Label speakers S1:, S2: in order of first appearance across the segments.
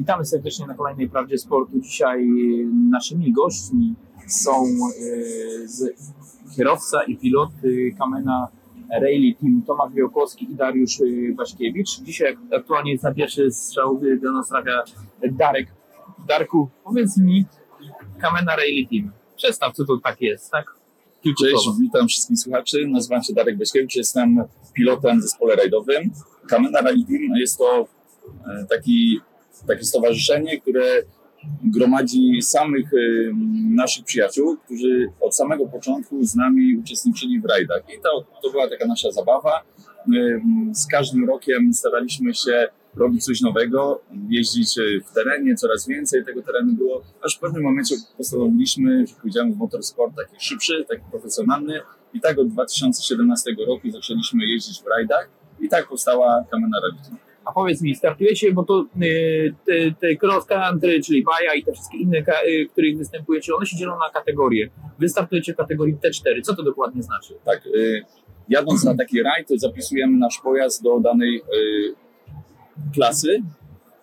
S1: Witamy serdecznie na kolejnej Prawdzie Sportu. Dzisiaj naszymi gośćmi są e, kierowca i pilot e, Kamena Rally Team Tomasz Białkowski i Dariusz e, Waśkiewicz. Dzisiaj aktualnie jest na pierwszy strzał e, do nas trafia Darek. Darku, powiedz mi Kamena Rally Team. Przedstaw, co to tak jest, tak? Kilku
S2: Cześć,
S1: słowach.
S2: witam wszystkich słuchaczy. Nazywam się Darek Beśkiewicz, jestem pilotem w zespole rajdowym. Kamena Rally Team jest to e, taki, takie stowarzyszenie, które gromadzi samych e, naszych przyjaciół, którzy od samego początku z nami uczestniczyli w rajdach. I to, to była taka nasza zabawa. E, Z każdym rokiem staraliśmy się robić coś nowego, jeździć e, w terenie, coraz więcej tego terenu było, aż w pewnym momencie postanowiliśmy, że pójdziemy w motorsport taki szybszy, taki profesjonalny i tak od 2017 roku zaczęliśmy jeździć w rajdach i tak powstała Kamena Team.
S1: A powiedz mi, startujecie, bo to y, te, te cross country, czyli Baja i te wszystkie inne, y, których występujecie, one się dzielą na kategorie. Wy startujecie w kategorii T4. Co to dokładnie znaczy?
S2: Tak, y, jadąc na taki rajd, zapisujemy nasz pojazd do danej y, klasy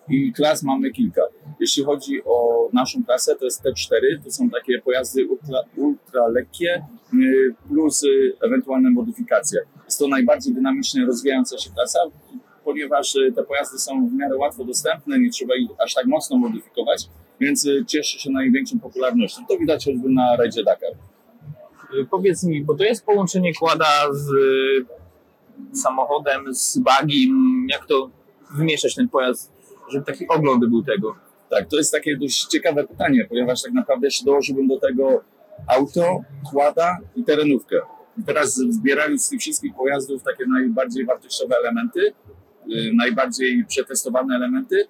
S2: i klas mamy kilka. Jeśli chodzi o naszą klasę, to jest T4, to są takie pojazdy ultra, ultra lekkie y, plus y, ewentualne modyfikacje. Jest to najbardziej dynamicznie rozwijająca się klasa, ponieważ y, te pojazdy są w miarę łatwo dostępne, nie trzeba ich aż tak mocno modyfikować, więc y, cieszy się największą popularnością. To widać choćby na rajdzie Dakar.
S1: Y, powiedz mi, bo to jest połączenie kłada z samochodem, z bagiem. Jak to wymieszać ten pojazd, żeby taki ogląd był tego?
S2: Tak, to jest takie dość ciekawe pytanie, ponieważ tak naprawdę jeszcze dołożyłbym do tego auto, kłada i terenówkę. I teraz zbierając z tych wszystkich pojazdów takie najbardziej wartościowe elementy, najbardziej przetestowane elementy,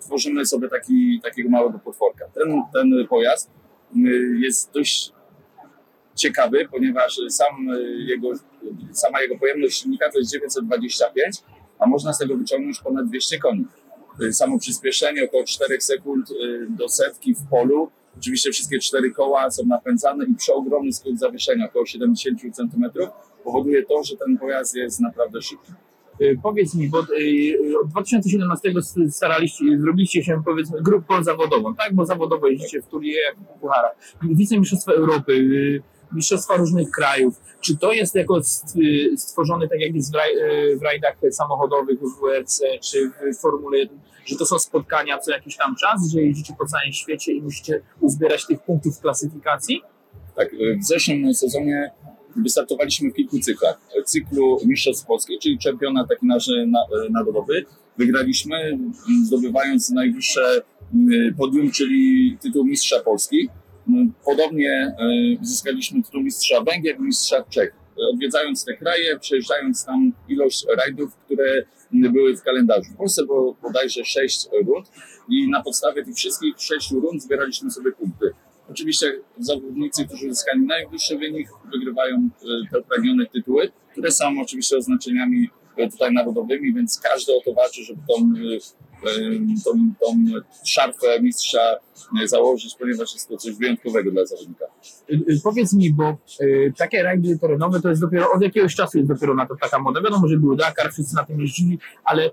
S2: tworzymy sobie taki, takiego małego potworka. Ten, ten pojazd y, jest dość ciekawy, ponieważ sam y, jego, sama jego pojemność silnika to jest 925, a można z tego wyciągnąć ponad 200 koni. Y, Samo przyspieszenie około 4 sekund y, do setki w polu. Oczywiście wszystkie cztery koła są napędzane i przeogromny skrót zawieszenia, około 70 cm, powoduje to, że ten pojazd jest naprawdę szybki.
S1: Y, Powiedz mi, bo y, od 2017 s- staraliście, zrobiliście się powiedzmy grupą zawodową, tak? Bo zawodowo jeździcie w turniejach, w pucharach. Wicemistrzostwa Europy, y, mistrzostwa różnych krajów. Czy to jest jako st- y, stworzone tak jak jest w, y, w rajdach samochodowych, w WRC czy w Formule 1, że to są spotkania co jakiś tam czas, że jeździcie po całym świecie i musicie uzbierać tych punktów w klasyfikacji?
S2: Tak, y, w zeszłym sezonie wystartowaliśmy w kilku cyklach. Cyklu Mistrzostw Polskich, czyli czempionat taki nasz na- narodowy. Wygraliśmy, m, zdobywając najwyższe m, podium, czyli tytuł Mistrza Polski. M, Podobnie y, zyskaliśmy tytuł Mistrza Węgier Mistrza Czech. Odwiedzając te kraje, przejeżdżając tam ilość rajdów, które były w kalendarzu. W Polsce było bodajże sześć rund i na podstawie tych wszystkich sześciu rund zbieraliśmy sobie punkty. Oczywiście zawodnicy, którzy uzyskali najwyższy wynik, wygrywają e, te pragnione tytuły, które są oczywiście oznaczeniami e, tutaj narodowymi, więc każdy o to walczy, żeby tą, e, tą, tą szarfę mistrza e, założyć, ponieważ jest to coś wyjątkowego dla zawodnika.
S1: Y, y, Powiedz mi, bo y, takie rajdy terenowe to jest dopiero od jakiegoś czasu jest dopiero na to taka moda. Wiadomo, że był Dakar, wszyscy na tym jeździli, ale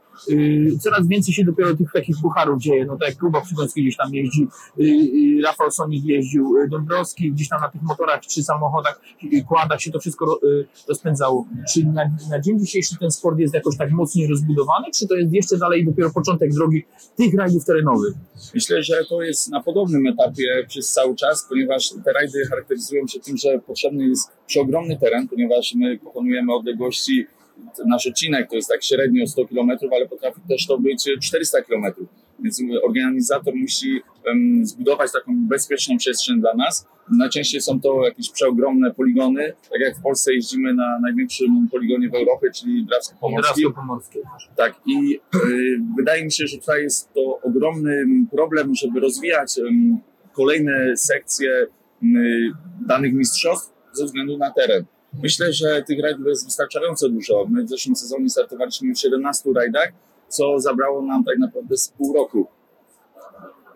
S1: coraz więcej się dopiero tych takich pucharów dzieje. No tak jak Kuba Przygoński gdzieś tam jeździ, Rafał Sonik jeździł, Dąbrowski gdzieś tam na tych motorach czy samochodach, kładach się to wszystko ro- rozpędzało. Czy na, na dzień dzisiejszy ten sport jest jakoś tak mocniej rozbudowany, czy to jest jeszcze dalej dopiero początek drogi tych rajdów terenowych?
S2: Myślę, że to jest na podobnym etapie przez cały czas, ponieważ te rajdy charakteryzują się tym, że potrzebny jest przeogromny teren, ponieważ my pokonujemy odległości, nasz odcinek to jest tak średnio 100 km, ale potrafi też to być 400 km. Więc organizator musi zbudować taką bezpieczną przestrzeń dla nas. Najczęściej są to jakieś przeogromne poligony, tak jak w Polsce jeździmy na największym poligonie w Europie, czyli Drawsko Pomorskie.
S1: pomorskie.
S2: Tak, i y, wydaje mi się, że tutaj jest to ogromny problem, żeby rozwijać kolejne sekcje y, danych mistrzostw ze względu na teren. Myślę, że tych rajdów jest wystarczająco dużo. My w zeszłym sezonie startowaliśmy w 17 rajdach, co zabrało nam tak naprawdę z pół roku.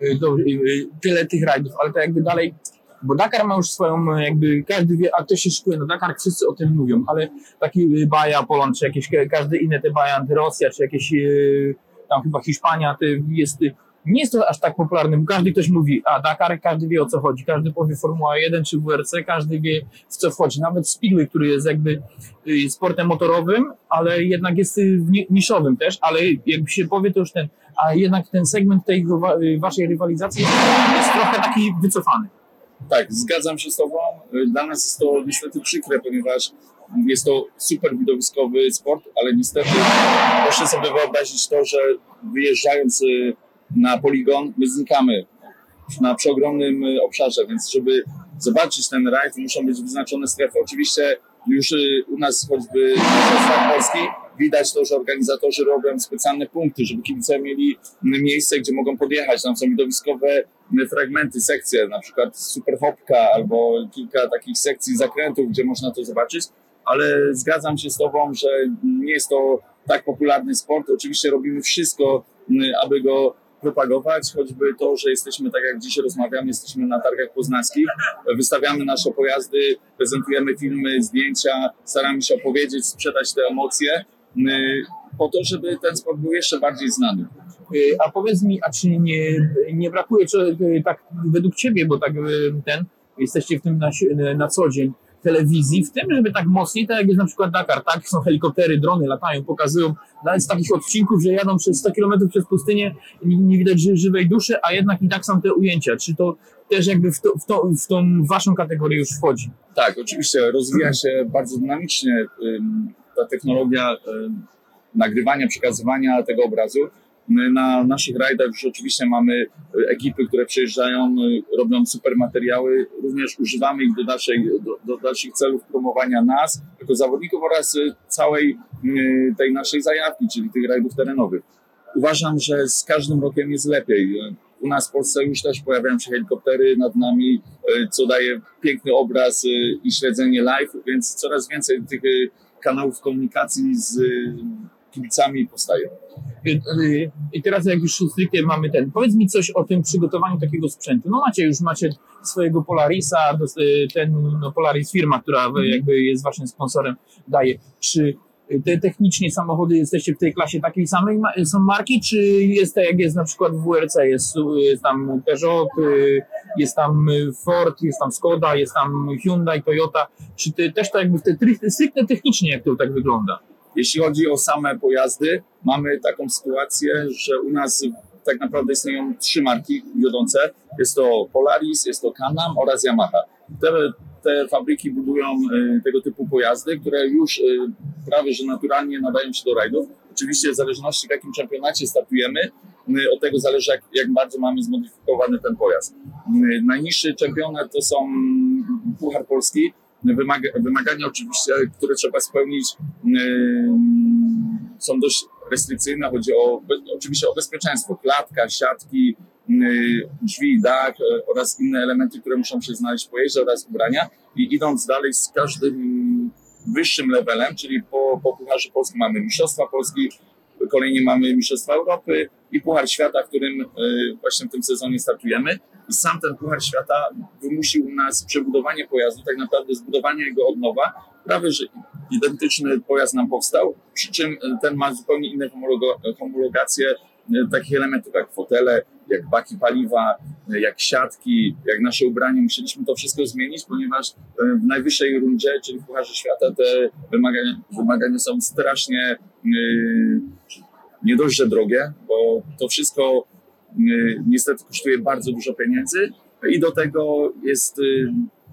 S1: Y, do, y, y, tyle tych rajdów, ale to jakby dalej, bo Dakar ma już swoją, jakby każdy wie, a ktoś się szykuje na Dakar, wszyscy o tym mówią, ale taki Baja, Poland, czy jakieś, ka- każde inne te Baja, Rosja, czy jakieś tam chyba Hiszpania, to jest nie jest to aż tak popularne, bo każdy ktoś mówi, a Dakar, każdy wie o co chodzi, każdy powie Formuła 1 czy WRC, każdy wie w co wchodzi. Nawet Speedway, który jest jakby sportem motorowym, ale jednak jest niszowym też, ale jakby się powie to już ten, a jednak ten segment tej wa- waszej rywalizacji jest, trochę taki wycofany.
S2: Tak, zgadzam się z Tobą. Dla nas jest to niestety przykre, ponieważ jest to super widowiskowy sport, ale niestety proszę sobie wyobrazić to, że wyjeżdżając y, na poligon, my znikamy na przeogromnym y, obszarze, więc żeby zobaczyć ten rajd, muszą być wyznaczone strefy. Oczywiście już y, u nas choćby w Polski widać to, że organizatorzy robią specjalne punkty, żeby kibice mieli mm, miejsce, gdzie mogą podjechać. Tam są widowiskowe fragmenty, sekcje, na przykład superhopka albo kilka takich sekcji zakrętów, gdzie można to zobaczyć, ale zgadzam się z Tobą, że nie jest to tak popularny sport. Oczywiście robimy wszystko, y, aby go propagować, choćby to, że jesteśmy, tak jak dzisiaj rozmawiamy, jesteśmy na targach poznańskich, wystawiamy nasze pojazdy, prezentujemy filmy, zdjęcia, staramy się opowiedzieć, sprzedać te emocje, po to, żeby ten sport był jeszcze bardziej znany.
S1: Y, A powiedz mi, a czy nie, nie brakuje, czy y, tak według ciebie, bo tak y, ten, jesteście w tym na, na co dzień, telewizji, w tym, żeby tak mocniej, tak jak jest na przykład Dakar, tak, są helikoptery, drony latają, pokazują, nawet z takich odcinków, że jadą przez 100 km przez pustynię, nie, nie widać ży, żywej duszy, a jednak i tak są te ujęcia. Czy to też jakby w, to, w, to, w tą waszą kategorię już wchodzi?
S2: Tak, oczywiście rozwija się bardzo dynamicznie ym, ta technologia ym, nagrywania, przekazywania tego obrazu. My Na naszych rajdach już oczywiście mamy y, ekipy, które przyjeżdżają, y, robią super materiały. Również używamy ich do, dalszej, do, do dalszych celów promowania nas jako zawodników oraz całej tej naszej zajawki, czyli tych rajdów terenowych. Uważam, że z każdym rokiem jest lepiej. U nas w Polsce już też pojawiają się helikoptery nad nami, co daje piękny obraz i śledzenie live, więc coraz więcej tych kanałów komunikacji z y, kibicami powstaje.
S1: Y, y, I teraz jak już stricte mamy ten, powiedz mi coś o tym przygotowaniu takiego sprzętu. No macie już, macie swojego Polarisa, ten no Polaris firma, która jakby jest waszym sponsorem, daje. Czy te technicznie samochody jesteście w tej klasie takiej samej są marki, czy jest tak jak jest na przykład w WRC, jest, jest tam Peugeot, y, jest tam Ford, jest tam Skoda, jest tam Hyundai, Toyota, czy ty też to jakby w te stricte technicznie jak to tak wygląda?
S2: Jeśli chodzi o same pojazdy, mamy taką sytuację, że u nas tak naprawdę istnieją trzy marki wiodące. Jest to Polaris, jest to Can-Am oraz Yamaha. Te, te fabryki budują y, tego typu pojazdy, które już y, prawie że naturalnie nadają się do rajdów. Oczywiście w zależności w jakim czempionacie startujemy, y, od tego zależy jak, jak bardzo mamy zmodyfikowany ten pojazd. Najniższy czempionat to są Puchar Polski, Wymaga, wymagania oczywiście, które trzeba spełnić, są dość restrykcyjne. Chodzi o, oczywiście o bezpieczeństwo, klatka, siatki, drzwi, dach e, oraz inne elementy, które muszą się znaleźć w pojeździe oraz ubrania. I idąc dalej z każdym wyższym levelem, czyli po, po Pucharze Polskim mamy Mistrzostwa Polski, kolejnie mamy Mistrzostwa Europy i Puchar Świata, w którym e, właśnie w tym sezonie startujemy. I sam ten Puchar Świata wymusił u nas przebudowanie pojazdu, tak naprawdę zbudowanie jego od nowa. Prawie, że identyczny pojazd nam powstał, przy czym e, ten ma zupełnie inne homologacje takich elementów jak fotele, jak baki paliwa, e, jak siatki, jak nasze ubranie. Musieliśmy to wszystko zmienić, ponieważ e, w najwyższej rundzie, czyli w Pucharze Świata, te wymagania, wymagania są strasznie yy, nie dość, że drogie, bo to wszystko yy, niestety kosztuje bardzo dużo pieniędzy i do tego jest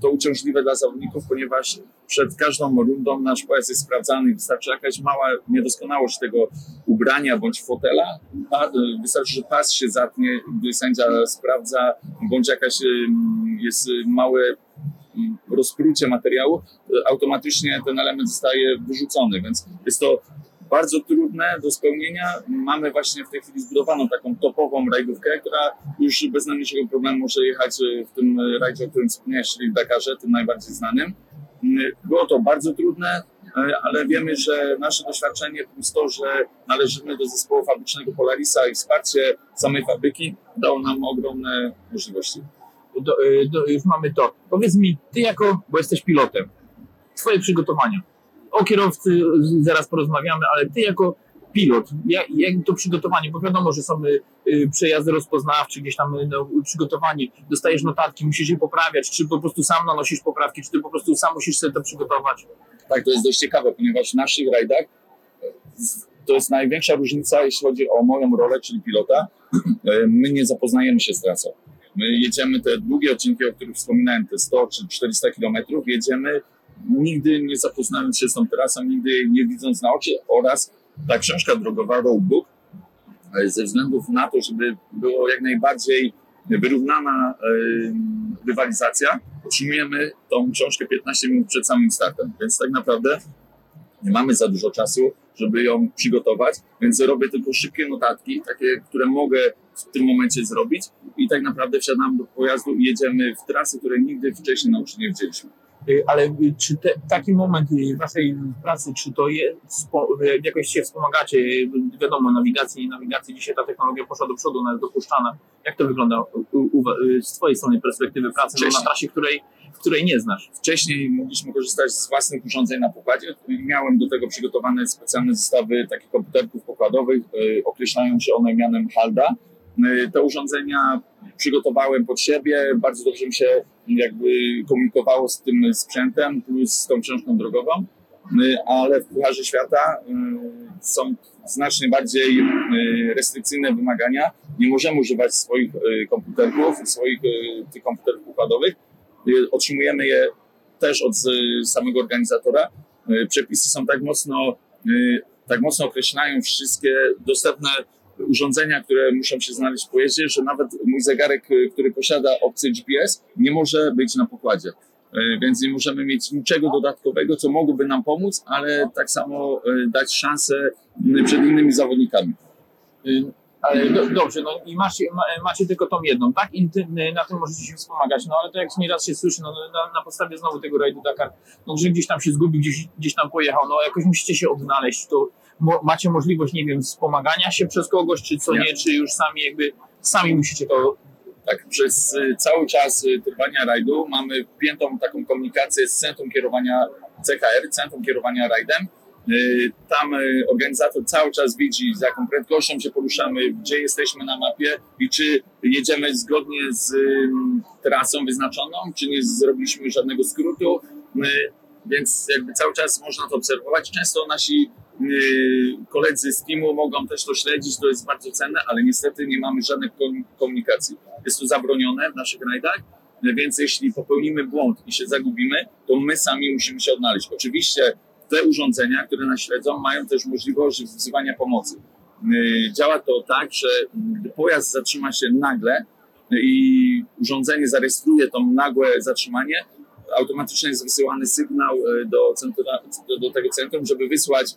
S2: to uciążliwe dla zawodników, ponieważ przed każdą rundą nasz pojazd jest sprawdzany. Wystarczy jakaś mała niedoskonałość tego ubrania bądź fotela. Yy, wystarczy, że pas się zatnie, gdy sędzia sprawdza, bądź jakaś yy, jest małe rozprucie materiału, y, automatycznie ten element zostaje wyrzucony, więc jest to bardzo trudne do spełnienia. Mamy właśnie w tej chwili zbudowaną taką topową rajdówkę, która już bez najmniejszego problemu może jechać y, w tym rajdzie, o którym wspomniałeś, czyli w Dakarze, tym najbardziej znanym. Y, Było to bardzo trudne, y, ale wiemy, że nasze doświadczenie plus to, że należymy do zespołu fabrycznego Polarisa i wsparcie samej fabryki dało nam ogromne możliwości.
S1: do, do, już mamy to. Powiedz mi, ty jako, bo jesteś pilotem, twoje przygotowania. O kierowcy zaraz porozmawiamy, ale ty jako pilot, jak, jak to przygotowanie, bo wiadomo, że są y, y, przejazdy rozpoznawcze, gdzieś tam no, przygotowanie, dostajesz notatki, musisz je poprawiać, czy po prostu sam nanosisz poprawki, czy ty po prostu sam musisz sobie to przygotować.
S2: Tak, to jest dość ciekawe, ponieważ w naszych rajdach to jest największa różnica, jeśli chodzi o moją rolę, czyli pilota. E, My nie zapoznajemy się z trasą. My jedziemy te długie odcinki, o których wspominałem, te 100 czy 400 kilometrów, jedziemy nigdy nie zapoznając się z tą trasą, nigdy nie widząc na oczy oraz ta książka drogowa Roadbook e, ze względów na to, żeby było jak najbardziej wyrównana e, rywalizacja, otrzymujemy tą książkę 15 minut przed samym startem, więc tak naprawdę nie mamy za dużo czasu, żeby ją przygotować, więc robię tylko szybkie notatki, takie, które mogę w tym momencie zrobić i tak naprawdę wsiadam do pojazdu i jedziemy w trasy, które nigdy wcześniej na oczy nie widzieliśmy.
S1: Y, Ale y, czy te, taki moment y, waszej pracy, czy to jest, jakoś się wspomagacie? Wiadomo, nawigacji, nawigacji dzisiaj ta technologia poszła do przodu, ona jest dopuszczana. Jak to wygląda u, u, z twojej strony perspektywy pracy no, na trasie, której, której nie znasz?
S2: Wcześniej mogliśmy korzystać z własnych urządzeń na pokładzie. Miałem do tego przygotowane specjalne zestawy takich komputerków pokładowych. Określają się one mianem HALDA. Y, Te urządzenia przygotowałem pod siebie. Bardzo dobrze mi się jakby komunikowało z tym sprzętem plus z tą książką drogową. Y, Ale w Pucharze Świata y, są znacznie bardziej restrykcyjne wymagania. Nie możemy używać swoich komputerków, swoich tych komputerów układowych. Otrzymujemy je też od samego organizatora. Przepisy są tak mocno, tak mocno określają wszystkie dostępne urządzenia, które muszą się znaleźć w pojeździe, że nawet mój zegarek, y, który posiada opcję GPS, nie może być na pokładzie. Y, Więc nie możemy mieć niczego dodatkowego, co mogłoby nam pomóc, ale tak samo y, dać szansę przed innymi zawodnikami.
S1: Ale do, dobrze, no i macie, ma, macie tylko tą jedną, tak? I na tym możecie się wspomagać, no ale to jak nieraz się słyszy, no na, na podstawie znowu tego rajdu Dakar, no że gdzieś tam się zgubił, gdzieś, gdzieś tam pojechał, no jakoś musicie się odnaleźć, to mo, macie możliwość, nie wiem, wspomagania się przez kogoś, czy co
S2: Nie.
S1: czy już sami jakby, sami musicie to
S2: Tak, przez y, cały czas y, trwania rajdu mamy wpiętą taką komunikację z Centrum Kierowania CKR, Centrum Kierowania Rajdem. Y, Tam organizator cały czas widzi, z jaką prędkością się poruszamy, gdzie jesteśmy na mapie i czy jedziemy zgodnie z trasą wyznaczoną, czy nie zrobiliśmy żadnego skrótu. Więc jakby cały czas można to obserwować. Często nasi koledzy z teamu mogą też to śledzić, to jest bardzo cenne, ale niestety nie mamy kom- komunikacji. Jest to zabronione w naszych rajdach, więc jeśli popełnimy błąd i się zagubimy, to my sami musimy się odnaleźć. Oczywiście te urządzenia, które nas śledzą, mają też możliwość wzywania pomocy. Y, Działa to tak, że gdy pojazd zatrzyma się nagle i urządzenie zarejestruje to nagłe zatrzymanie, automatycznie jest wysyłany sygnał y, do, centra, do, tego centrum, żeby wysłać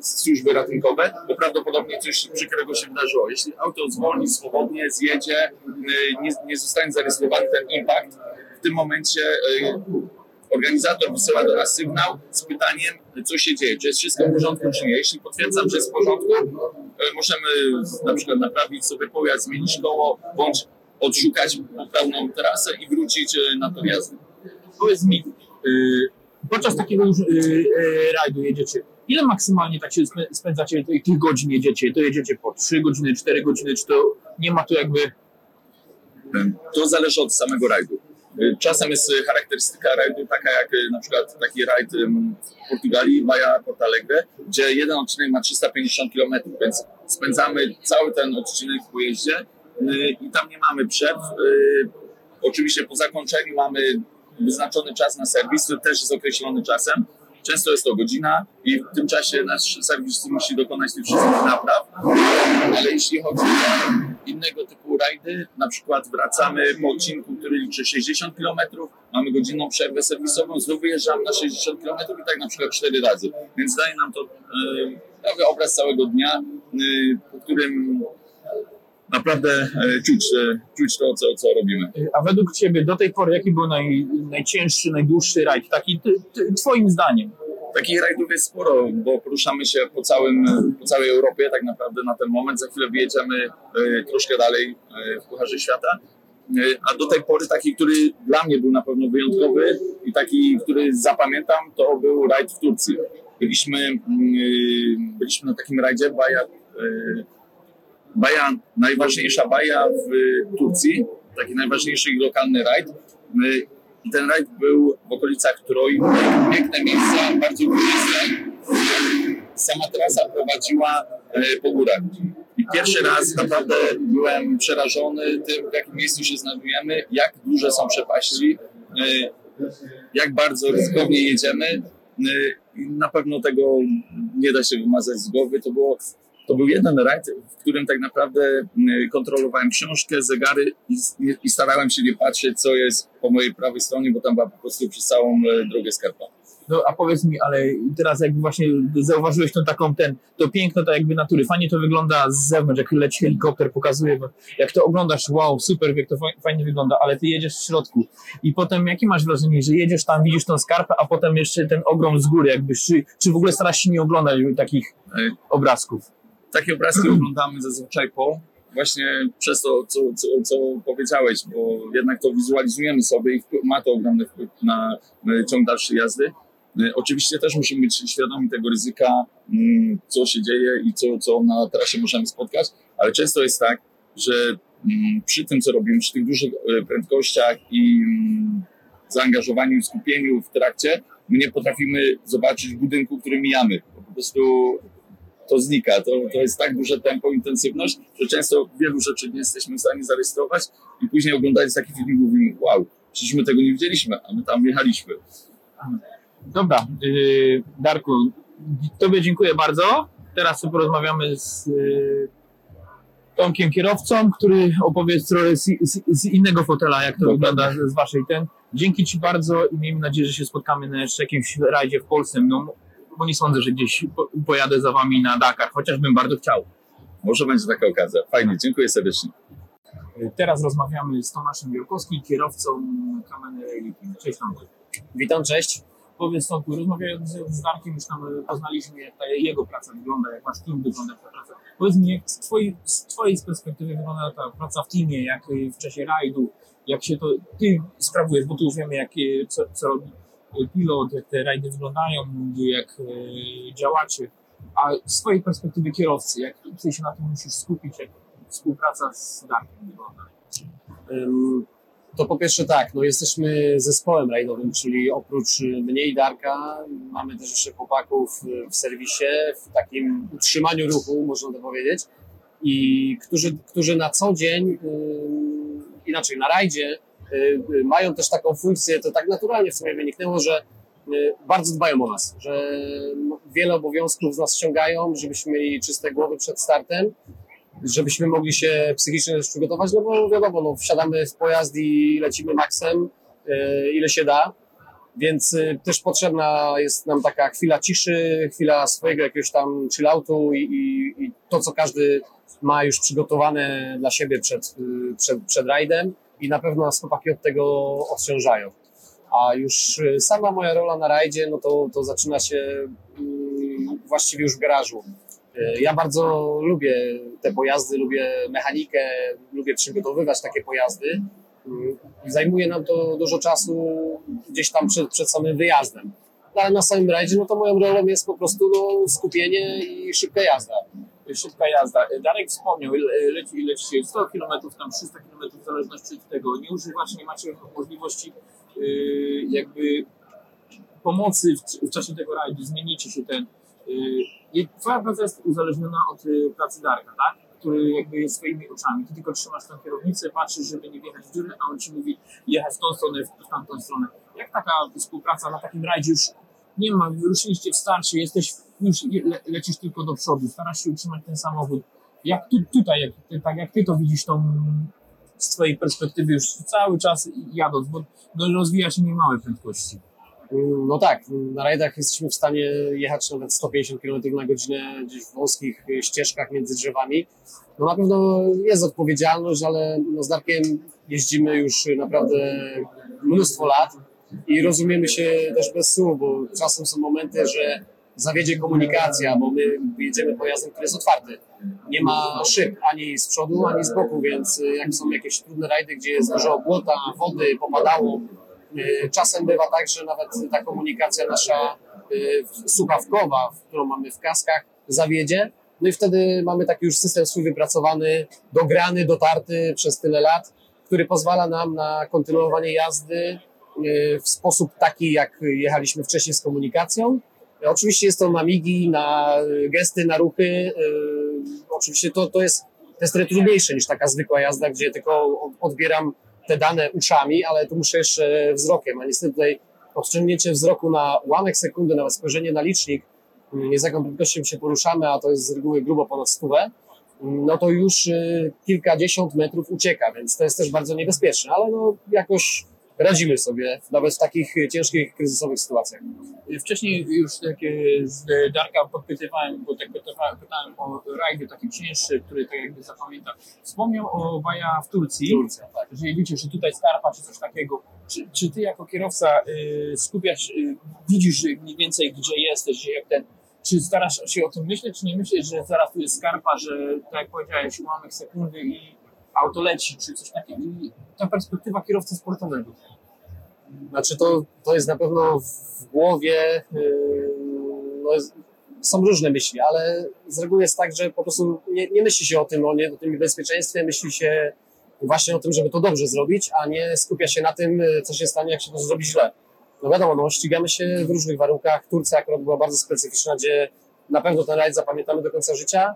S2: służby ratunkowe, bo prawdopodobnie coś przykrego się wydarzyło. Jeśli auto zwolni swobodnie, zjedzie, y, nie, nie zostanie zarejestrowany ten impact, w tym momencie y, organizator wysyła do nas sygnał z pytaniem, co się dzieje, czy jest wszystko w porządku, czy nie. Jeśli potwierdzam, że jest w porządku, y, możemy na przykład naprawić sobie pojazd, zmienić koło, bądź odszukać poprawną trasę i wrócić na tor jazdy.
S1: Powiedz podczas takiego już y, y, rajdu jedziecie, ile maksymalnie tak się spę- spędzacie tych, godzin jedziecie? To jedziecie po 3 godziny, 4 godziny, czy to nie ma tu jakby...
S2: To zależy od samego rajdu. Y, Czasem jest charakterystyka rajdu taka jak na przykład taki rajd w Portugalii, Baja Porto Alegre, gdzie jeden odcinek ma 350 km, więc spędzamy cały ten odcinek w pojeździe i tam nie mamy przerw. Oczywiście po zakończeniu mamy wyznaczony czas na serwis, który też jest określony czasem. Często jest to godzina i w tym czasie nasz serwis musi dokonać tych wszystkich napraw. Ale jeśli chodzi o innego typu rajdy, na przykład wracamy po odcinku, który liczy 60 km, mamy godzinną przerwę serwisową, znów wyjeżdżamy na 60 km i tak na przykład 4 razy. Więc daje nam to e, prawie obraz całego dnia, e, po którym naprawdę e, czuć, e, czuć to, co, co robimy.
S1: y, A według Ciebie do tej pory jaki był naj, najcięższy, najdłuższy rajd? Taki ty, ty, Twoim zdaniem?
S2: Takich rajdów jest sporo, bo poruszamy się po, całym, po całej Europie tak naprawdę na ten moment. Za chwilę wyjedziemy e, troszkę dalej e, w Pucharze Świata. E, A do tej pory taki, który dla mnie był na pewno wyjątkowy i taki, który zapamiętam, to był rajd w Turcji. Byliśmy, mm, byliśmy na takim rajdzie Baja, e, baja, najważniejsza baja w Turcji, taki najważniejszy lokalny rajd. Y, I ten rajd był w okolicach Troi. Piękne miejsca, bardzo górziste. Sama trasa prowadziła e, po górach. I pierwszy raz naprawdę byłem przerażony tym, w jakim miejscu się znajdujemy, jak duże są przepaści, jak bardzo ryzykownie jedziemy. Na pewno tego nie da się wymazać z głowy. To, było, to był jeden rajd, w którym tak naprawdę e, kontrolowałem książkę, zegary i, i starałem się nie patrzeć, co jest po mojej prawej stronie, bo tam była po prostu przez całą e, drogę skarpa.
S1: No a powiedz mi, ale teraz jakby właśnie zauważyłeś tą taką ten, to piękno to jakby natury, fajnie to wygląda z zewnątrz, jak leci helikopter, pokazuje, bo jak to oglądasz, wow, super, jak to faj- fajnie wygląda, ale ty jedziesz w środku i potem jakie masz wrażenie, że jedziesz tam, widzisz tą skarpę, a potem jeszcze ten ogrom z góry, jakby, czy, czy w ogóle starasz się nie oglądać takich
S2: E,
S1: obrazków?
S2: Takie obrazki oglądamy zazwyczaj po, właśnie przez to, co, co, co powiedziałeś, bo jednak to wizualizujemy sobie i ma to ogromny wpływ na e, ciąg dalszej jazdy. E, Oczywiście też musimy być świadomi tego ryzyka, mm, co się dzieje i co, co na trasie możemy spotkać, ale często jest tak, że mm, przy tym, co robimy, przy tych dużych e, prędkościach i mm, zaangażowaniu i skupieniu w trakcie, my nie potrafimy zobaczyć budynku, który mijamy. Po prostu to znika. To, to jest tak duże tempo, intensywność, że często wielu rzeczy nie jesteśmy w stanie zarejestrować i później oglądając taki film mówimy, wow, przecież my tego nie widzieliśmy, a my tam jechaliśmy.
S1: Dobra, yy, Darku, Tobie dziękuję bardzo. Teraz porozmawiamy z yy, Tomkiem kierowcą, który opowie trochę z, z, z innego fotela, jak to wygląda z waszej ten. Dzięki Ci bardzo i miejmy nadzieję, że się spotkamy na jeszcze jakimś rajdzie w Polsce. No, bo nie sądzę, że gdzieś po, pojadę za Wami na Dakar, chociaż bym bardzo chciał.
S2: Może będzie taka okazja. Fajnie, dziękuję serdecznie.
S1: Teraz rozmawiamy z Tomaszem Wielkowskim, kierowcą Kameny Rally Team. Cześć Tomku.
S3: Witam, cześć.
S1: Powiedz Tomku, rozmawiając z Darkiem, już tam poznaliśmy, jak ta jego praca wygląda, jak wasz team wygląda, ta praca. Powiedz mi, jak z twojej, z twojej perspektywy wygląda ta praca w teamie, jak w czasie rajdu, jak się to ty sprawujesz, bo tu już wiemy, jak, co, co robi pilot, jak te rajdy wyglądają, jak e, działacie, a z swojej perspektywy kierowcy, jak ty się na tym musisz skupić, jak współpraca z Darkiem wygląda.
S3: To po pierwsze tak, no jesteśmy zespołem rajdowym, czyli oprócz mnie i Darka mamy też jeszcze chłopaków y, w serwisie, w takim utrzymaniu ruchu, można to powiedzieć, i którzy, którzy na co dzień, inaczej na rajdzie, mają też taką funkcję, to tak naturalnie w sumie wyniknęło, że y, bardzo dbają o nas, że no, wiele obowiązków z nas ściągają, żebyśmy mieli czyste głowy przed startem, żebyśmy mogli się psychicznie też przygotować, no bo wiadomo, no, wsiadamy w pojazd i lecimy maksem, e, ile się da, więc też potrzebna jest nam taka chwila ciszy, chwila swojego jakiegoś tam chilloutu i, i, i to, co każdy ma już przygotowane dla siebie przed, przed, przed rajdem i na pewno nas chłopaki od tego odciążają. A już e, sama moja rola na rajdzie, no to, to zaczyna się mm, właściwie już w garażu. E, Ja bardzo lubię te pojazdy, lubię mechanikę, lubię przygotowywać takie pojazdy. Mm, Zajmuje nam to dużo czasu gdzieś tam przed, przed samym wyjazdem. Ale na samym rajdzie, no to moją rolą jest po prostu no, skupienie i szybka jazda.
S1: Szybka jazda. Darek wspomniał, le- leci, lecicie 100 km, tam 300 km w zależności od tego. Nie używacie, nie macie możliwości yy, jakby pomocy w, w czasie tego rajdu, zmienicie się ten. I twoja praca jest uzależniona od y, pracy Darka, tak? Który jakby jest swoimi oczami. Ty tylko trzymasz tę kierownicę, patrzysz, żeby nie wjechać w dziurę, a on ci mówi jechać w tą stronę, w tamtą stronę. Jak taka współpraca na takim rajdzie już nie ma, wyruszyliście w starcie, jesteś już le, lecisz tylko do przodu, starasz się utrzymać ten samochód. Jak tu, tutaj, jak, tak jak ty to widzisz tą z twojej perspektywy już cały czas jadąc, bo no, rozwija się niemałe prędkości.
S3: Mm, No tak, na rajdach jesteśmy w stanie jechać nawet 150 km na godzinę gdzieś w wąskich y, ścieżkach między drzewami. No na pewno jest odpowiedzialność, ale no z Darkiem jeździmy już naprawdę mnóstwo lat i rozumiemy się też bez słów, bo czasem są momenty, że zawiedzie komunikacja, bo my jedziemy pojazdem, który jest otwarty. Nie ma szyb ani z przodu, ani z boku, więc y, jak są jakieś trudne rajdy, gdzie jest dużo błota, wody, popadało, y, czasem bywa tak, że nawet ta komunikacja nasza y, słuchawkowa, którą mamy w kaskach, zawiedzie No i wtedy mamy taki już system swój wypracowany, dograny, dotarty przez tyle lat, który pozwala nam na kontynuowanie jazdy w sposób taki, jak jechaliśmy wcześniej z komunikacją. Oczywiście jest to na migi, na gesty, na ruchy. Yy, Oczywiście to, to, jest, to trudniejsze niż taka zwykła jazda, gdzie tylko odbieram te dane uszami, ale tu muszę jeszcze wzrokiem, a niestety tutaj odciągnięcie wzroku na ułamek sekundy, nawet spojrzenie na licznik, nie z jaką prędkością się poruszamy, a to jest z reguły grubo ponad stówę, no to już y, kilkadziesiąt metrów ucieka, więc to jest też bardzo niebezpieczne, ale no jakoś radzimy sobie nawet w takich ciężkich, kryzysowych sytuacjach.
S1: Wcześniej już takie z Darka podpytywałem, bo tak pytałem, pytałem o rajdy takie cięższe, które tak jakby zapamiętam. Wspomniał o Baja w Turcji.
S3: Turcja, tak.
S1: Jeżeli wiecie, że tutaj skarpa czy coś takiego, czy, czy ty jako kierowca y, skupiasz, y, widzisz mniej więcej gdzie jesteś, że jak ten, czy starasz się o tym myśleć, czy nie myślisz, że zaraz tu jest skarpa, że tak jak powiedziałeś, ułamek sekundy i auto leci, czy coś takiego. I ta perspektywa kierowcy sportowego.
S3: Znaczy to, to jest na pewno w głowie, yy, no jest, są różne myśli, ale z reguły jest tak, że po prostu nie, nie myśli się o tym, o, nie, o tym bezpieczeństwie, myśli się właśnie o tym, żeby to dobrze zrobić, a nie skupia się na tym, yy, co się stanie, jak się to zrobi źle. No wiadomo, no, ścigamy się w różnych warunkach. Turcja akurat była bardzo specyficzna, gdzie na pewno ten rajd zapamiętamy do końca życia.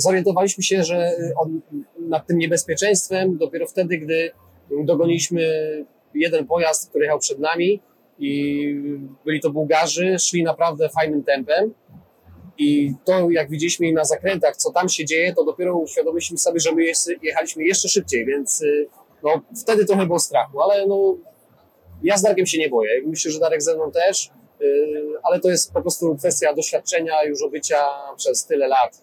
S3: Zorientowaliśmy się, że y, on, nad tym niebezpieczeństwem dopiero wtedy, gdy dogoniliśmy jeden pojazd, który jechał przed nami i byli to Bułgarzy, szli naprawdę fajnym tempem i to jak widzieliśmy na zakrętach, co tam się dzieje, to dopiero uświadomiliśmy sobie, że my jechaliśmy jeszcze szybciej, więc y, no, wtedy trochę było strachu, ale no, ja z Darkiem się nie boję. Myślę, że Darek ze mną też, y, ale to jest po prostu kwestia doświadczenia już obycia przez tyle lat.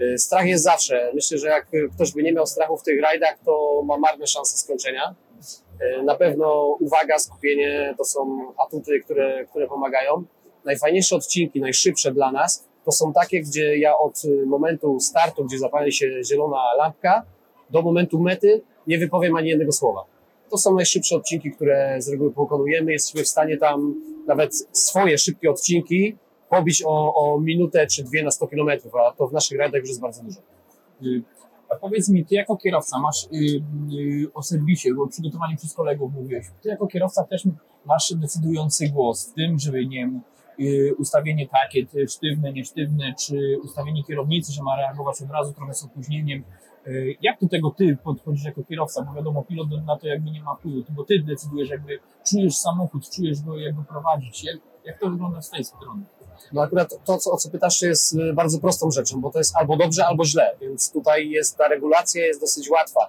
S3: Y, Strach jest zawsze. Myślę, że jak ktoś by nie miał strachu w tych rajdach, to ma marne szanse skończenia. Y, Na pewno uwaga, skupienie to są atuty, które, które pomagają. Najfajniejsze odcinki, najszybsze dla nas, to są takie, gdzie ja od momentu startu, gdzie zapali się zielona lampka, do momentu mety nie wypowiem ani jednego słowa. To są najszybsze odcinki, które z reguły pokonujemy. Jesteśmy w stanie tam nawet swoje szybkie odcinki pobić o, o minutę czy dwie na 100 kilometrów, a to w naszych rajdach już jest bardzo dużo.
S1: Y, A powiedz mi, ty jako kierowca masz y, y, o serwisie, bo o przygotowaniu przez kolegów mówiłeś. Ty jako kierowca też masz decydujący głos w tym, żeby nie wiem, y, ustawienie takie, ty sztywne, niesztywne, czy ustawienie kierownicy, że ma reagować od razu trochę z opóźnieniem. Y, Jak do tego ty podchodzisz jako kierowca? Bo wiadomo, pilot na to jakby nie ma wpływu, bo ty decydujesz, jakby czujesz samochód, czujesz go, jak go prowadzić. Jak, jak to wygląda z tej strony?
S3: No akurat to, co, o co pytasz, jest y, bardzo prostą rzeczą, bo to jest albo dobrze, albo źle, więc tutaj jest ta regulacja jest dosyć łatwa.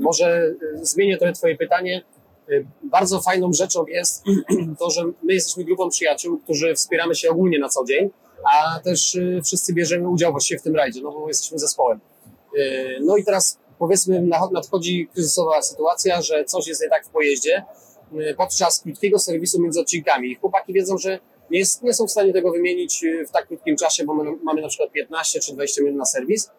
S3: Może y, zmienię trochę Twoje pytanie. Y, Bardzo fajną rzeczą jest to, że my jesteśmy grupą przyjaciół, którzy wspieramy się ogólnie na co dzień, a też wszyscy bierzemy udział właściwie w tym rajdzie, no bo jesteśmy zespołem. No i teraz powiedzmy nadchodzi kryzysowa sytuacja, że coś jest nie tak w pojeździe podczas krótkiego serwisu między odcinkami. Chłopaki wiedzą, że nie, jest, nie są w stanie tego wymienić y, w tak krótkim czasie, bo my, mamy na przykład 15 czy 20 minut na serwis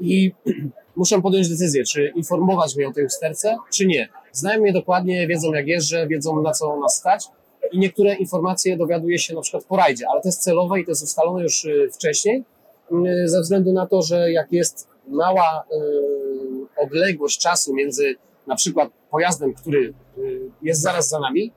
S3: i muszę podjąć decyzję, czy informować mnie o tej usterce, czy nie. Znają mnie dokładnie, wiedzą jak jeżdżę, wiedzą na co nas stać i niektóre informacje dowiaduje się na przykład po rajdzie, ale to jest celowe i to jest ustalone już y, wcześniej, y, ze względu na to, że jak jest mała y, odległość czasu między na przykład pojazdem, który y, jest zaraz za nami,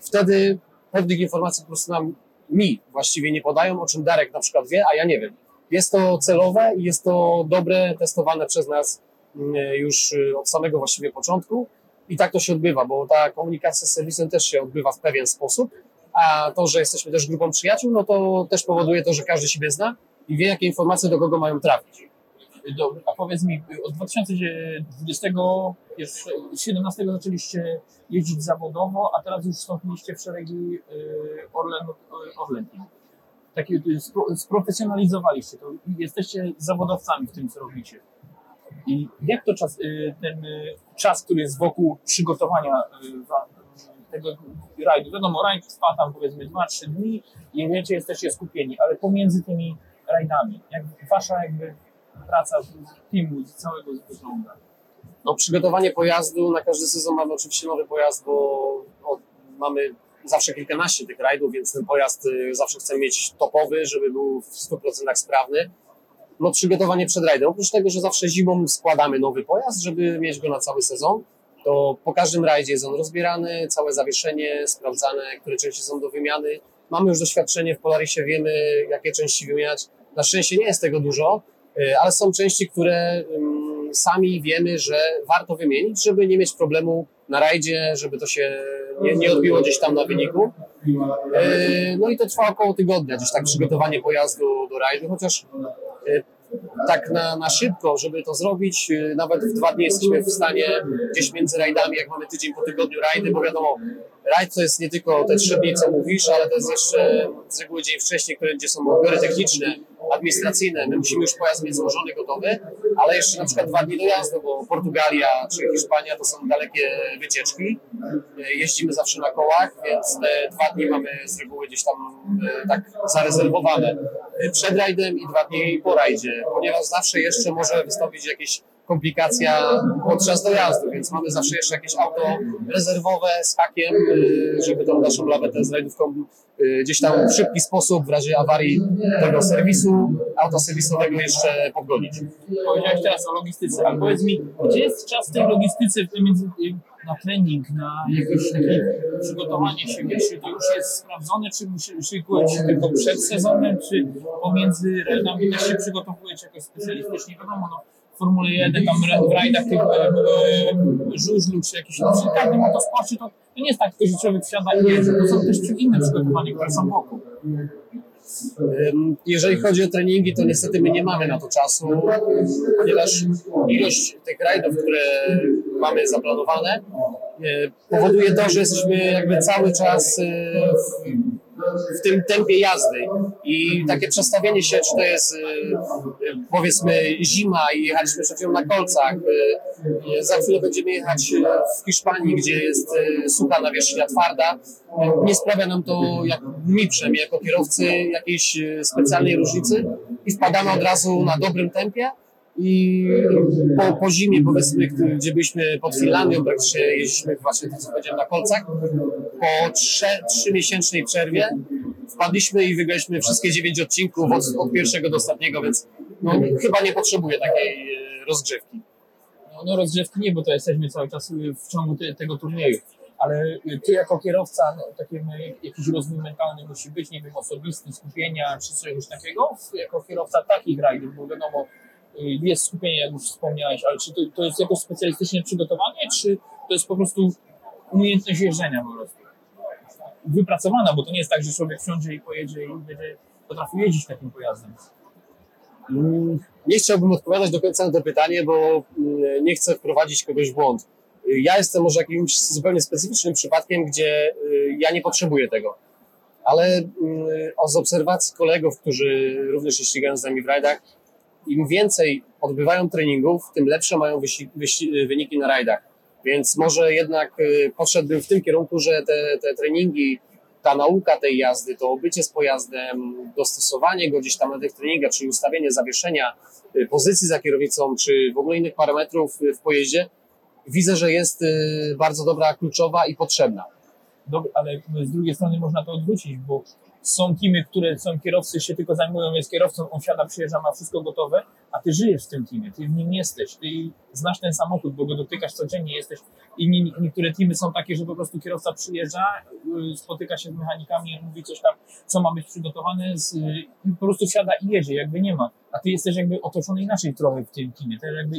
S3: wtedy pewnych informacji po prostu nam mi właściwie nie podają, o czym Darek na przykład wie, a ja nie wiem. Jest to celowe i jest to dobre, testowane przez nas mm, już y, od samego właściwie początku i tak to się odbywa, bo ta komunikacja z serwisem też się odbywa w pewien sposób, a to, że jesteśmy też grupą przyjaciół, no to też powoduje to, że każdy siebie zna i wie, jakie informacje do kogo mają trafić.
S1: A powiedz mi, od 2017 zaczęliście jeździć zawodowo, a teraz już wstąpiliście w szeregi y, Orlen, Orlen Team. Taki, y, spro, sprofesjonalizowaliście to jesteście zawodowcami w tym, co robicie. I jak to czas, y, ten czas, który jest wokół przygotowania wa- tego rajdu, wiadomo, rajd trwa tam powiedzmy 2-3 dni i wiecie, jesteście skupieni, ale pomiędzy tymi rajdami, jak wasza jakby praca teamu całego wygląda.
S3: No, przygotowanie pojazdu, na każdy sezon mamy oczywiście nowy pojazd, bo od, mamy zawsze kilkanaście tych rajdów, więc ten pojazd y, zawsze chcemy mieć topowy, żeby był w 100% sprawny. No przygotowanie przed rajdem. Oprócz tego, że zawsze zimą składamy nowy pojazd, żeby mieć go na cały sezon, to po każdym rajdzie jest on rozbierany, całe zawieszenie sprawdzane, które części są do wymiany. Mamy już doświadczenie w Polarisie, wiemy jakie części wymieniać. Na szczęście nie jest tego dużo, ale są części, które sami wiemy, że warto wymienić, żeby nie mieć problemu na rajdzie, żeby to się nie, nie odbiło gdzieś tam na wyniku. Yy, No i to trwa około tygodnia, gdzieś tak przygotowanie pojazdu do rajdu, chociaż yy, tak na, na szybko, żeby to zrobić, nawet w dwa dni jesteśmy w stanie gdzieś między rajdami, jak mamy tydzień po tygodniu rajdy, bo wiadomo, rajd to jest nie tylko te trzy dni, co mówisz, ale to jest jeszcze z reguły dzień wcześniej, które, gdzie są odbiory techniczne, administracyjne. My musimy już pojazd mieć złożony, gotowy, ale jeszcze na przykład dwa dni dojazdu, bo Portugalia czy Hiszpania to są dalekie wycieczki. Jeździmy zawsze na kołach, więc te dwa dni mamy z reguły gdzieś tam e, tak zarezerwowane przed rajdem i dwa dni po rajdzie, ponieważ zawsze jeszcze może wystąpić jakieś komplikacja podczas dojazdu, więc mamy zawsze jeszcze jakieś auto rezerwowe z hakiem, y, żeby tą naszą lawetę z rajdówką y, gdzieś tam w szybki sposób w razie awarii tego serwisu, auta serwisowego jeszcze podgonić.
S1: Powiedziałeś teraz o logistyce, ale powiedz mi, gdzie jest czas tej logistyce między, na trening, na jakieś takie przygotowanie siebie? Czy to już jest sprawdzone, czy musi- szykujecie tylko przed sezonem, czy pomiędzy rajdami też się przygotowujecie jakoś specjalistycznie? Wiadomo, no, Formule 1, tam w rajdach tych e, e, żużlu, czy jakiś, no, przy każdym motosporcie to, to nie jest tak, że człowiek wsiada i jedzie. To są też inne przygotowania, które są wokół.
S3: Jeżeli chodzi o treningi, to niestety my nie mamy na to czasu, ponieważ ilość tych rajdów, które mamy zaplanowane, y, powoduje to, że jesteśmy jakby cały czas w, w tym tempie jazdy i takie przestawienie się, czy to jest y, powiedzmy zima i jechaliśmy przed na kolcach, y, za chwilę będziemy jechać y, w Hiszpanii, gdzie jest sucha nawierzchnia twarda, nie sprawia nam to, jak mi przynajmniej jako kierowcy, jakiejś specjalnej różnicy i wpadamy od razu na dobrym tempie i po, po zimie powiedzmy, gdzie byliśmy pod Finlandią, praktycznie jeździliśmy właśnie to co powiedziałem na kolcach, po trze, trzymiesięcznej przerwie wpadliśmy i wygraliśmy wszystkie dziewięć odcinków od, od pierwszego do ostatniego, więc no, chyba nie potrzebuję takiej e, rozgrzewki.
S1: No, no rozgrzewki nie, bo to jesteśmy cały czas y, w ciągu te, tego turnieju. Ale y, ty jako kierowca, no, y, jakiś rozwój mentalny musi być, nie wiem, osobisty, skupienia czy czegoś takiego, jako kierowca takich rajdów, bo wiadomo, jest skupienie, jak już wspomniałeś, ale czy to, to jest jakoś specjalistycznie przygotowanie, czy to jest po prostu umiejętność jeżdżenia po prostu? Wypracowana, bo to nie jest tak, że człowiek wsiądzie i pojedzie i będzie potrafił jeździć takim pojazdem.
S3: Mm, Nie chciałbym odpowiadać do końca na to pytanie, bo mm, nie chcę wprowadzić kogoś w błąd. Y, Ja jestem może jakimś zupełnie specyficznym przypadkiem, gdzie y, ja nie potrzebuję tego. Ale mm, z obserwacji kolegów, którzy również się ścigają z nami w rajdach, im więcej odbywają treningów, tym lepsze mają wyniki na rajdach. Więc może jednak y, podszedłbym w tym kierunku, że te, te treningi, ta nauka tej jazdy, to bycie z pojazdem, dostosowanie go gdzieś tam na tych treningach, czyli ustawienie zawieszenia, y, pozycji za kierownicą, czy w ogóle innych parametrów y, w pojeździe, widzę, że jest bardzo dobra, kluczowa i potrzebna.
S1: Dob- ale z drugiej strony można to odwrócić, bo są teamy, które są kierowcy, się tylko zajmują, jest kierowcą, on siada, przyjeżdża, ma wszystko gotowe, a ty żyjesz w tym teamie, ty w nim jesteś, ty znasz ten samochód, bo go dotykasz codziennie, jesteś. Inni, niektóre teamy są takie, że po prostu kierowca przyjeżdża, y, spotyka się z mechanikami, mówi coś tam, co ma być przygotowane z, i po prostu siada i jedzie, jakby nie ma. A ty jesteś jakby otoczony inaczej trochę w tym teamie, to jakby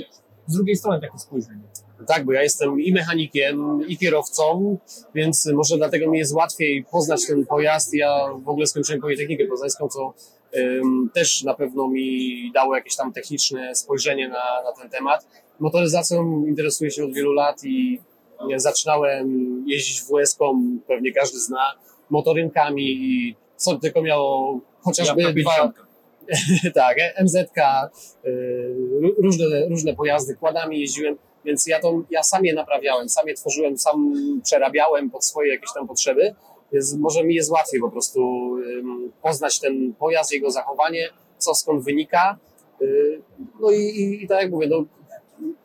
S1: z drugiej strony takie spojrzenie.
S3: Tak, bo ja jestem i mechanikiem, i kierowcą, więc może dlatego mi jest łatwiej poznać ten pojazd. Ja w ogóle skończyłem Politechnikę Poznańską, co ym, też na pewno mi dało jakieś tam techniczne spojrzenie na, na ten temat. Motoryzacją interesuję się od wielu lat i e, zaczynałem jeździć WS-ką, pewnie każdy zna, motorynkami i co tylko miało chociażby
S1: Ja
S3: dwa, tak, MZK, y, różne, różne pojazdy, kładami jeździłem, więc ja to ja sam je naprawiałem, sam je tworzyłem, sam przerabiałem pod swoje jakieś tam potrzeby. Więc może mi jest łatwiej po prostu poznać ten pojazd, jego zachowanie, co skąd wynika. Y, No i, i, i tak jak mówię, no,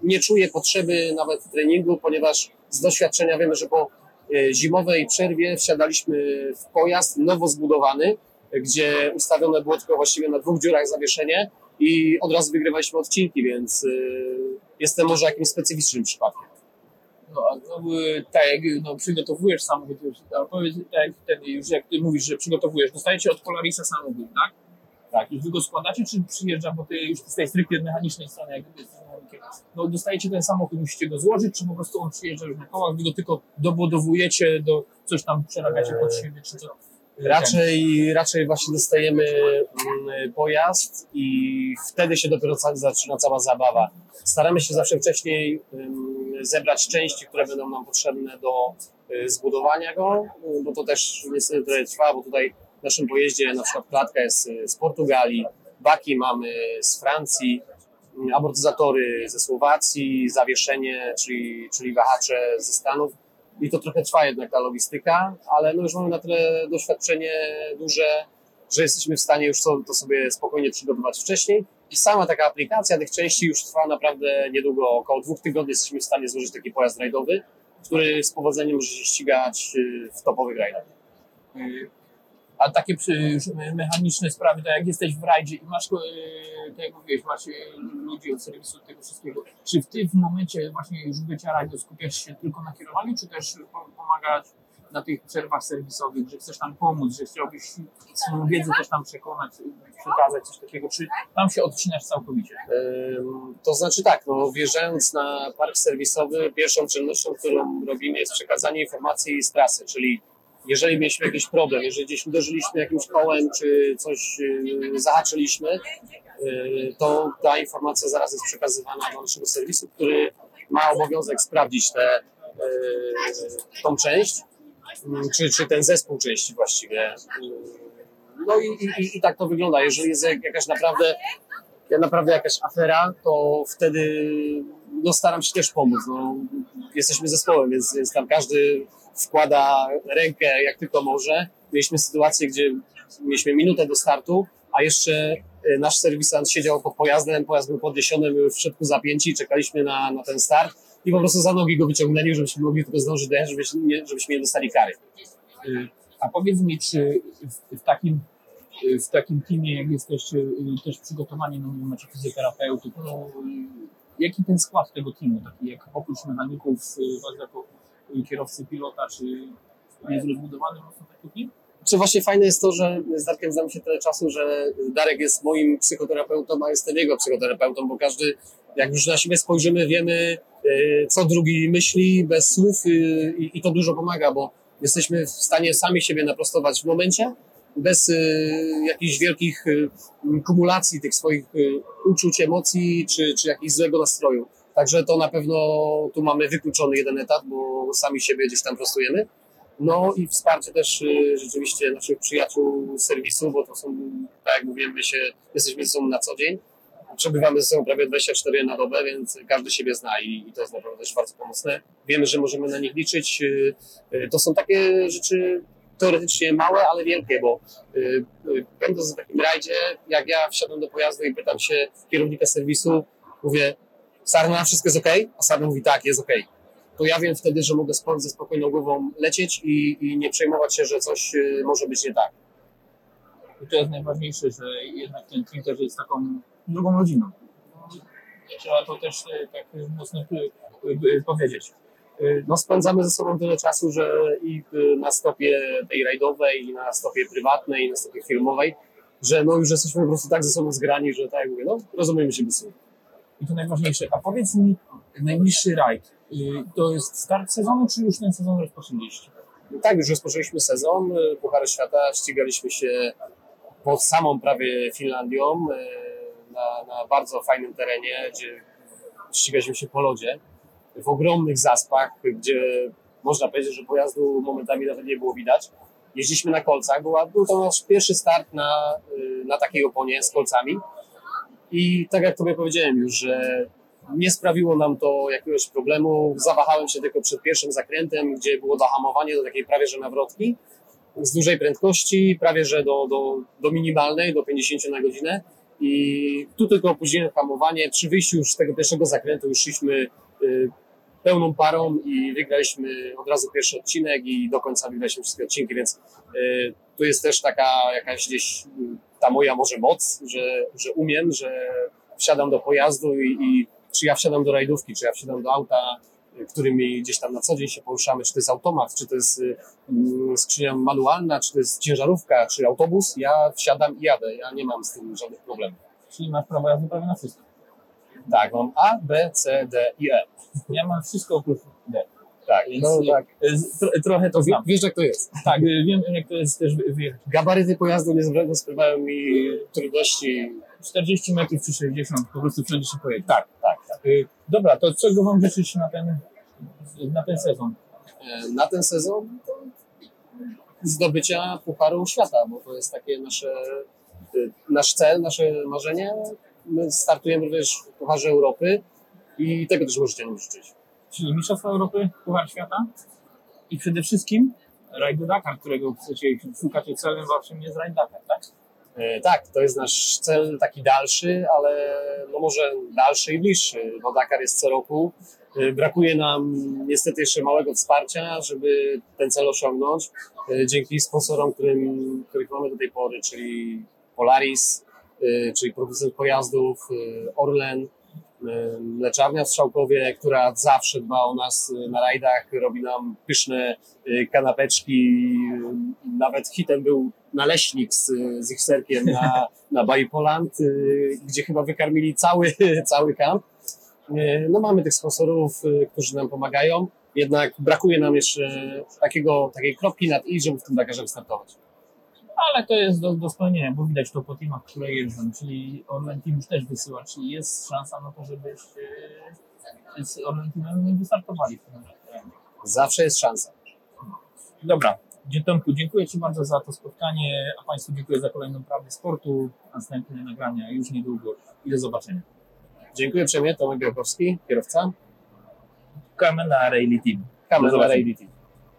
S3: nie czuję potrzeby nawet treningu, ponieważ z doświadczenia wiemy, że po e, zimowej przerwie wsiadaliśmy w pojazd nowo zbudowany, gdzie ustawione było tylko właściwie na dwóch dziurach zawieszenie i od razu wygrywaliśmy odcinki, więc e, jestem może jakimś specyficznym przypadkiem.
S1: No, a no, y, tak jak no, przygotowujesz samochód, już, powiedz, tak wtedy już jak ty mówisz, że przygotowujesz, dostajecie od Polarisa samochód, tak?
S3: Tak.
S1: Już wy go składacie, czy przyjeżdża, bo ty już z tej stricte mechanicznej strony, jak jesteś no dostajecie ten samochód, musicie go złożyć, czy po prostu on przyjeżdża już na kołach, wy go tylko dobudowujecie, do, coś tam przerabiacie pod siebie, czy co?
S3: Raczej, raczej właśnie dostajemy mm, pojazd i wtedy się dopiero zaczyna cała zabawa. Staramy się zawsze wcześniej ym, zebrać części, które będą nam potrzebne do y, zbudowania go, y, bo to też niestety trochę trwa, bo tutaj w naszym pojeździe na przykład klatka jest y, z Portugalii, baki mamy z Francji, y, amortyzatory ze Słowacji, zawieszenie, czyli, czyli wahacze ze Stanów. I to trochę trwa jednak ta logistyka, ale no już mamy na tyle doświadczenie duże, że jesteśmy w stanie już to, sobie spokojnie przygotować wcześniej. I sama taka aplikacja tych części już trwa naprawdę niedługo, około dwóch tygodni jesteśmy w stanie złożyć taki pojazd rajdowy, który z powodzeniem może się ścigać y, w topowych rajdach.
S1: A takie już mechaniczne sprawy, tak jak jesteś w rajdzie i masz, y, tak jak mówiłeś, masz y, ludzi od serwisu tego wszystkiego, czy ty w momencie właśnie już bycia rajdu skupiasz się tylko na kierowaniu, czy też po- pomagać na tych przerwach serwisowych, że chcesz tam pomóc, że chciałbyś swoją wiedzę też tam przekonać, przekazać coś takiego, czy tam się odcinasz całkowicie?
S3: Ym, To znaczy tak, no, wjeżdżając na park serwisowy, pierwszą czynnością, którą robimy jest przekazanie informacji z trasy, czyli jeżeli mieliśmy jakiś problem, jeżeli gdzieś uderzyliśmy jakimś kołem, czy coś yy, zahaczyliśmy, yy, to ta informacja zaraz jest przekazywana do naszego serwisu, który ma obowiązek sprawdzić tę yy, tą część, czy, czy ten zespół części właściwie. No i, i, i- tak to wygląda. Jeżeli jest jak- jakaś naprawdę naprawdę jakaś afera, to wtedy no, staram się też pomóc. No, jesteśmy zespołem, więc, więc tam każdy wkłada rękę jak tylko może. Mieliśmy sytuację, gdzie mieliśmy minutę do startu, a jeszcze y, nasz serwisant siedział pod pojazdem, pojazd był podniesiony, były w środku zapięci, czekaliśmy na, na ten start i po prostu za nogi go wyciągnęli, żebyśmy mogli tylko zdążyć dojechać, żebyśmy żebyśmy nie dostali kary.
S1: Y, A powiedz mi, czy w, w takim y, w takim teamie, jak jesteście też przygotowani, no macie fizjoterapeutów, no, jaki ten skład tego teamu, taki jak oprócz mechaników, was jako kierowcy pilota, czy jest rozbudowany mocno taki?
S3: Czy właśnie fajne jest to, że z Darkiem znamy się tyle czasu, że Darek jest moim psychoterapeutą, a jestem jego psychoterapeutą, bo każdy, jak już na siebie spojrzymy, wiemy, y, co drugi myśli bez słów y, i to dużo pomaga, bo jesteśmy w stanie sami siebie naprostować w momencie, bez y, jakichś wielkich kumulacji tych swoich uczuć, emocji czy, czy jakiegoś złego nastroju. Także to na pewno tu mamy wykluczony jeden etap, bo sami siebie gdzieś tam prostujemy. No i wsparcie też y, rzeczywiście naszych przyjaciół z serwisu, bo to są, tak jak mówiłem, my się, jesteśmy ze sobą na co dzień. Przebywamy ze sobą prawie 24 na dobę, więc każdy siebie zna i, i to jest naprawdę też bardzo pomocne. Wiemy, że możemy na nich liczyć. Y, y, To są takie rzeczy teoretycznie małe, ale wielkie, bo będąc w takim rajdzie, jak ja wsiadam do pojazdu i pytam się kierownika serwisu, mówię, Sarna, wszystko jest ok? A Sarna mówi, tak, jest ok to ja wiem wtedy, że mogę ze spokojną głową lecieć i, i nie przejmować się, że coś y, może być nie tak.
S1: I to jest najważniejsze, że jednak ten team też jest taką drugą rodziną. Trzeba to też y, tak mocno y, y, powiedzieć. Y,
S3: No, spędzamy ze sobą tyle czasu, że i y, na stopie tej rajdowej, i na stopie prywatnej, i na stopie filmowej, że no już jesteśmy po prostu tak ze sobą zgrani, że tak jak mówię, no rozumiemy się bez słów.
S1: I to najważniejsze. A powiedz mi, najbliższy rajd, y, to jest start sezonu, czy już ten sezon rozpoczęliście?
S3: Tak, już rozpoczęliśmy sezon y, Pucharu Świata, ścigaliśmy się pod samą prawie Finlandią y, na, na bardzo fajnym terenie, gdzie ścigaliśmy się po lodzie, w ogromnych zaspach, gdzie można powiedzieć, że pojazdu momentami nawet nie było widać. Jeździliśmy na kolcach, była, był to nasz pierwszy start na, na takiej oponie z kolcami i tak jak Tobie powiedziałem już, że nie sprawiło nam to jakiegoś problemu. Zawahałem się tylko przed pierwszym zakrętem, gdzie było zahamowanie do takiej prawie że nawrotki z dużej prędkości, prawie że do, do, do minimalnej, do 50 na godzinę. I tu tylko opóźniłem hamowanie. Przy wyjściu już z tego pierwszego zakrętu już szliśmy y, pełną parą i wygraliśmy od razu pierwszy odcinek i do końca wygraliśmy wszystkie odcinki, więc y, tu jest też taka jakaś gdzieś ta moja może moc, że, że umiem, że wsiadam do pojazdu i, i czy ja wsiadam do rajdówki, czy ja wsiadam do auta, którymi gdzieś tam na co dzień się poruszamy, czy to jest automat, czy to jest mm, skrzynia manualna, czy to jest ciężarówka, czy autobus, ja wsiadam i jadę, ja nie mam z tym żadnych problemów.
S1: Czyli masz prawo jazdy prawie na wszystko.
S3: Tak, mam A, B, C, D i E.
S1: Ja mam wszystko oprócz D.
S3: Tak,
S1: Więc
S3: no,
S1: y,
S3: tak.
S1: y, tro, trochę to znam.
S3: wiesz jak to jest.
S1: Tak, y, wiem jak to jest też wy- wyjechać.
S3: Gabaryty pojazdu nie spra- sprawiają mi trudności.
S1: 40 metrów czy 60, po prostu wszędzie się pojedzie.
S3: Tak, tak, tak.
S1: Dobra, to czego wam życzyć na ten, na ten sezon?
S3: E, Na ten sezon zdobycia Pucharu Świata, bo to jest takie nasze, nasz cel, nasze marzenie. My startujemy również w Pucharze Europy i tego też możecie nam życzyć.
S1: Czyli Mistrzostwa Europy, Puchar Świata i przede wszystkim Rajd Dakar, którego chcecie, szukacie celem waszym jest Rajd Dakar, tak?
S3: E, Tak, to jest nasz cel taki dalszy, ale no może dalszy i bliższy, bo Dakar jest co roku. E, Brakuje nam niestety jeszcze małego wsparcia, żeby ten cel osiągnąć. E, Dzięki sponsorom, którym, których mamy do tej pory, czyli Polaris, czyli producent pojazdów, Orlen, mleczarnia w Strzałkowie, która zawsze dba o nas e, na rajdach, robi nam pyszne e, kanapeczki. Nawet hitem był naleśnik z, z ich serkiem na, na Bajipoland, y, gdzie chyba wykarmili cały, cały kamp. Y, No mamy tych sponsorów, y, którzy nam pomagają, jednak brakuje nam jeszcze takiego, takiej kropki nad i, żeby w tym Dakarze wystartować.
S1: Ale to jest do, do spełnienia, bo widać to po teamach, które jeżdżą, czyli Orlen Team już też wysyła, czyli jest szansa na to, żebyś e, z Orlen Teamem wystartowali. w tym.
S3: Zawsze jest szansa.
S1: Dobra, Tomku, dziękuję Ci bardzo za to spotkanie, a Państwu dziękuję za kolejną prawdę sportu. Następne nagrania już niedługo i do zobaczenia.
S3: Dziękuję uprzejmie, Tomek Białkowski, kierowca.
S1: Czekamy na Team.
S3: Na. Rally Team.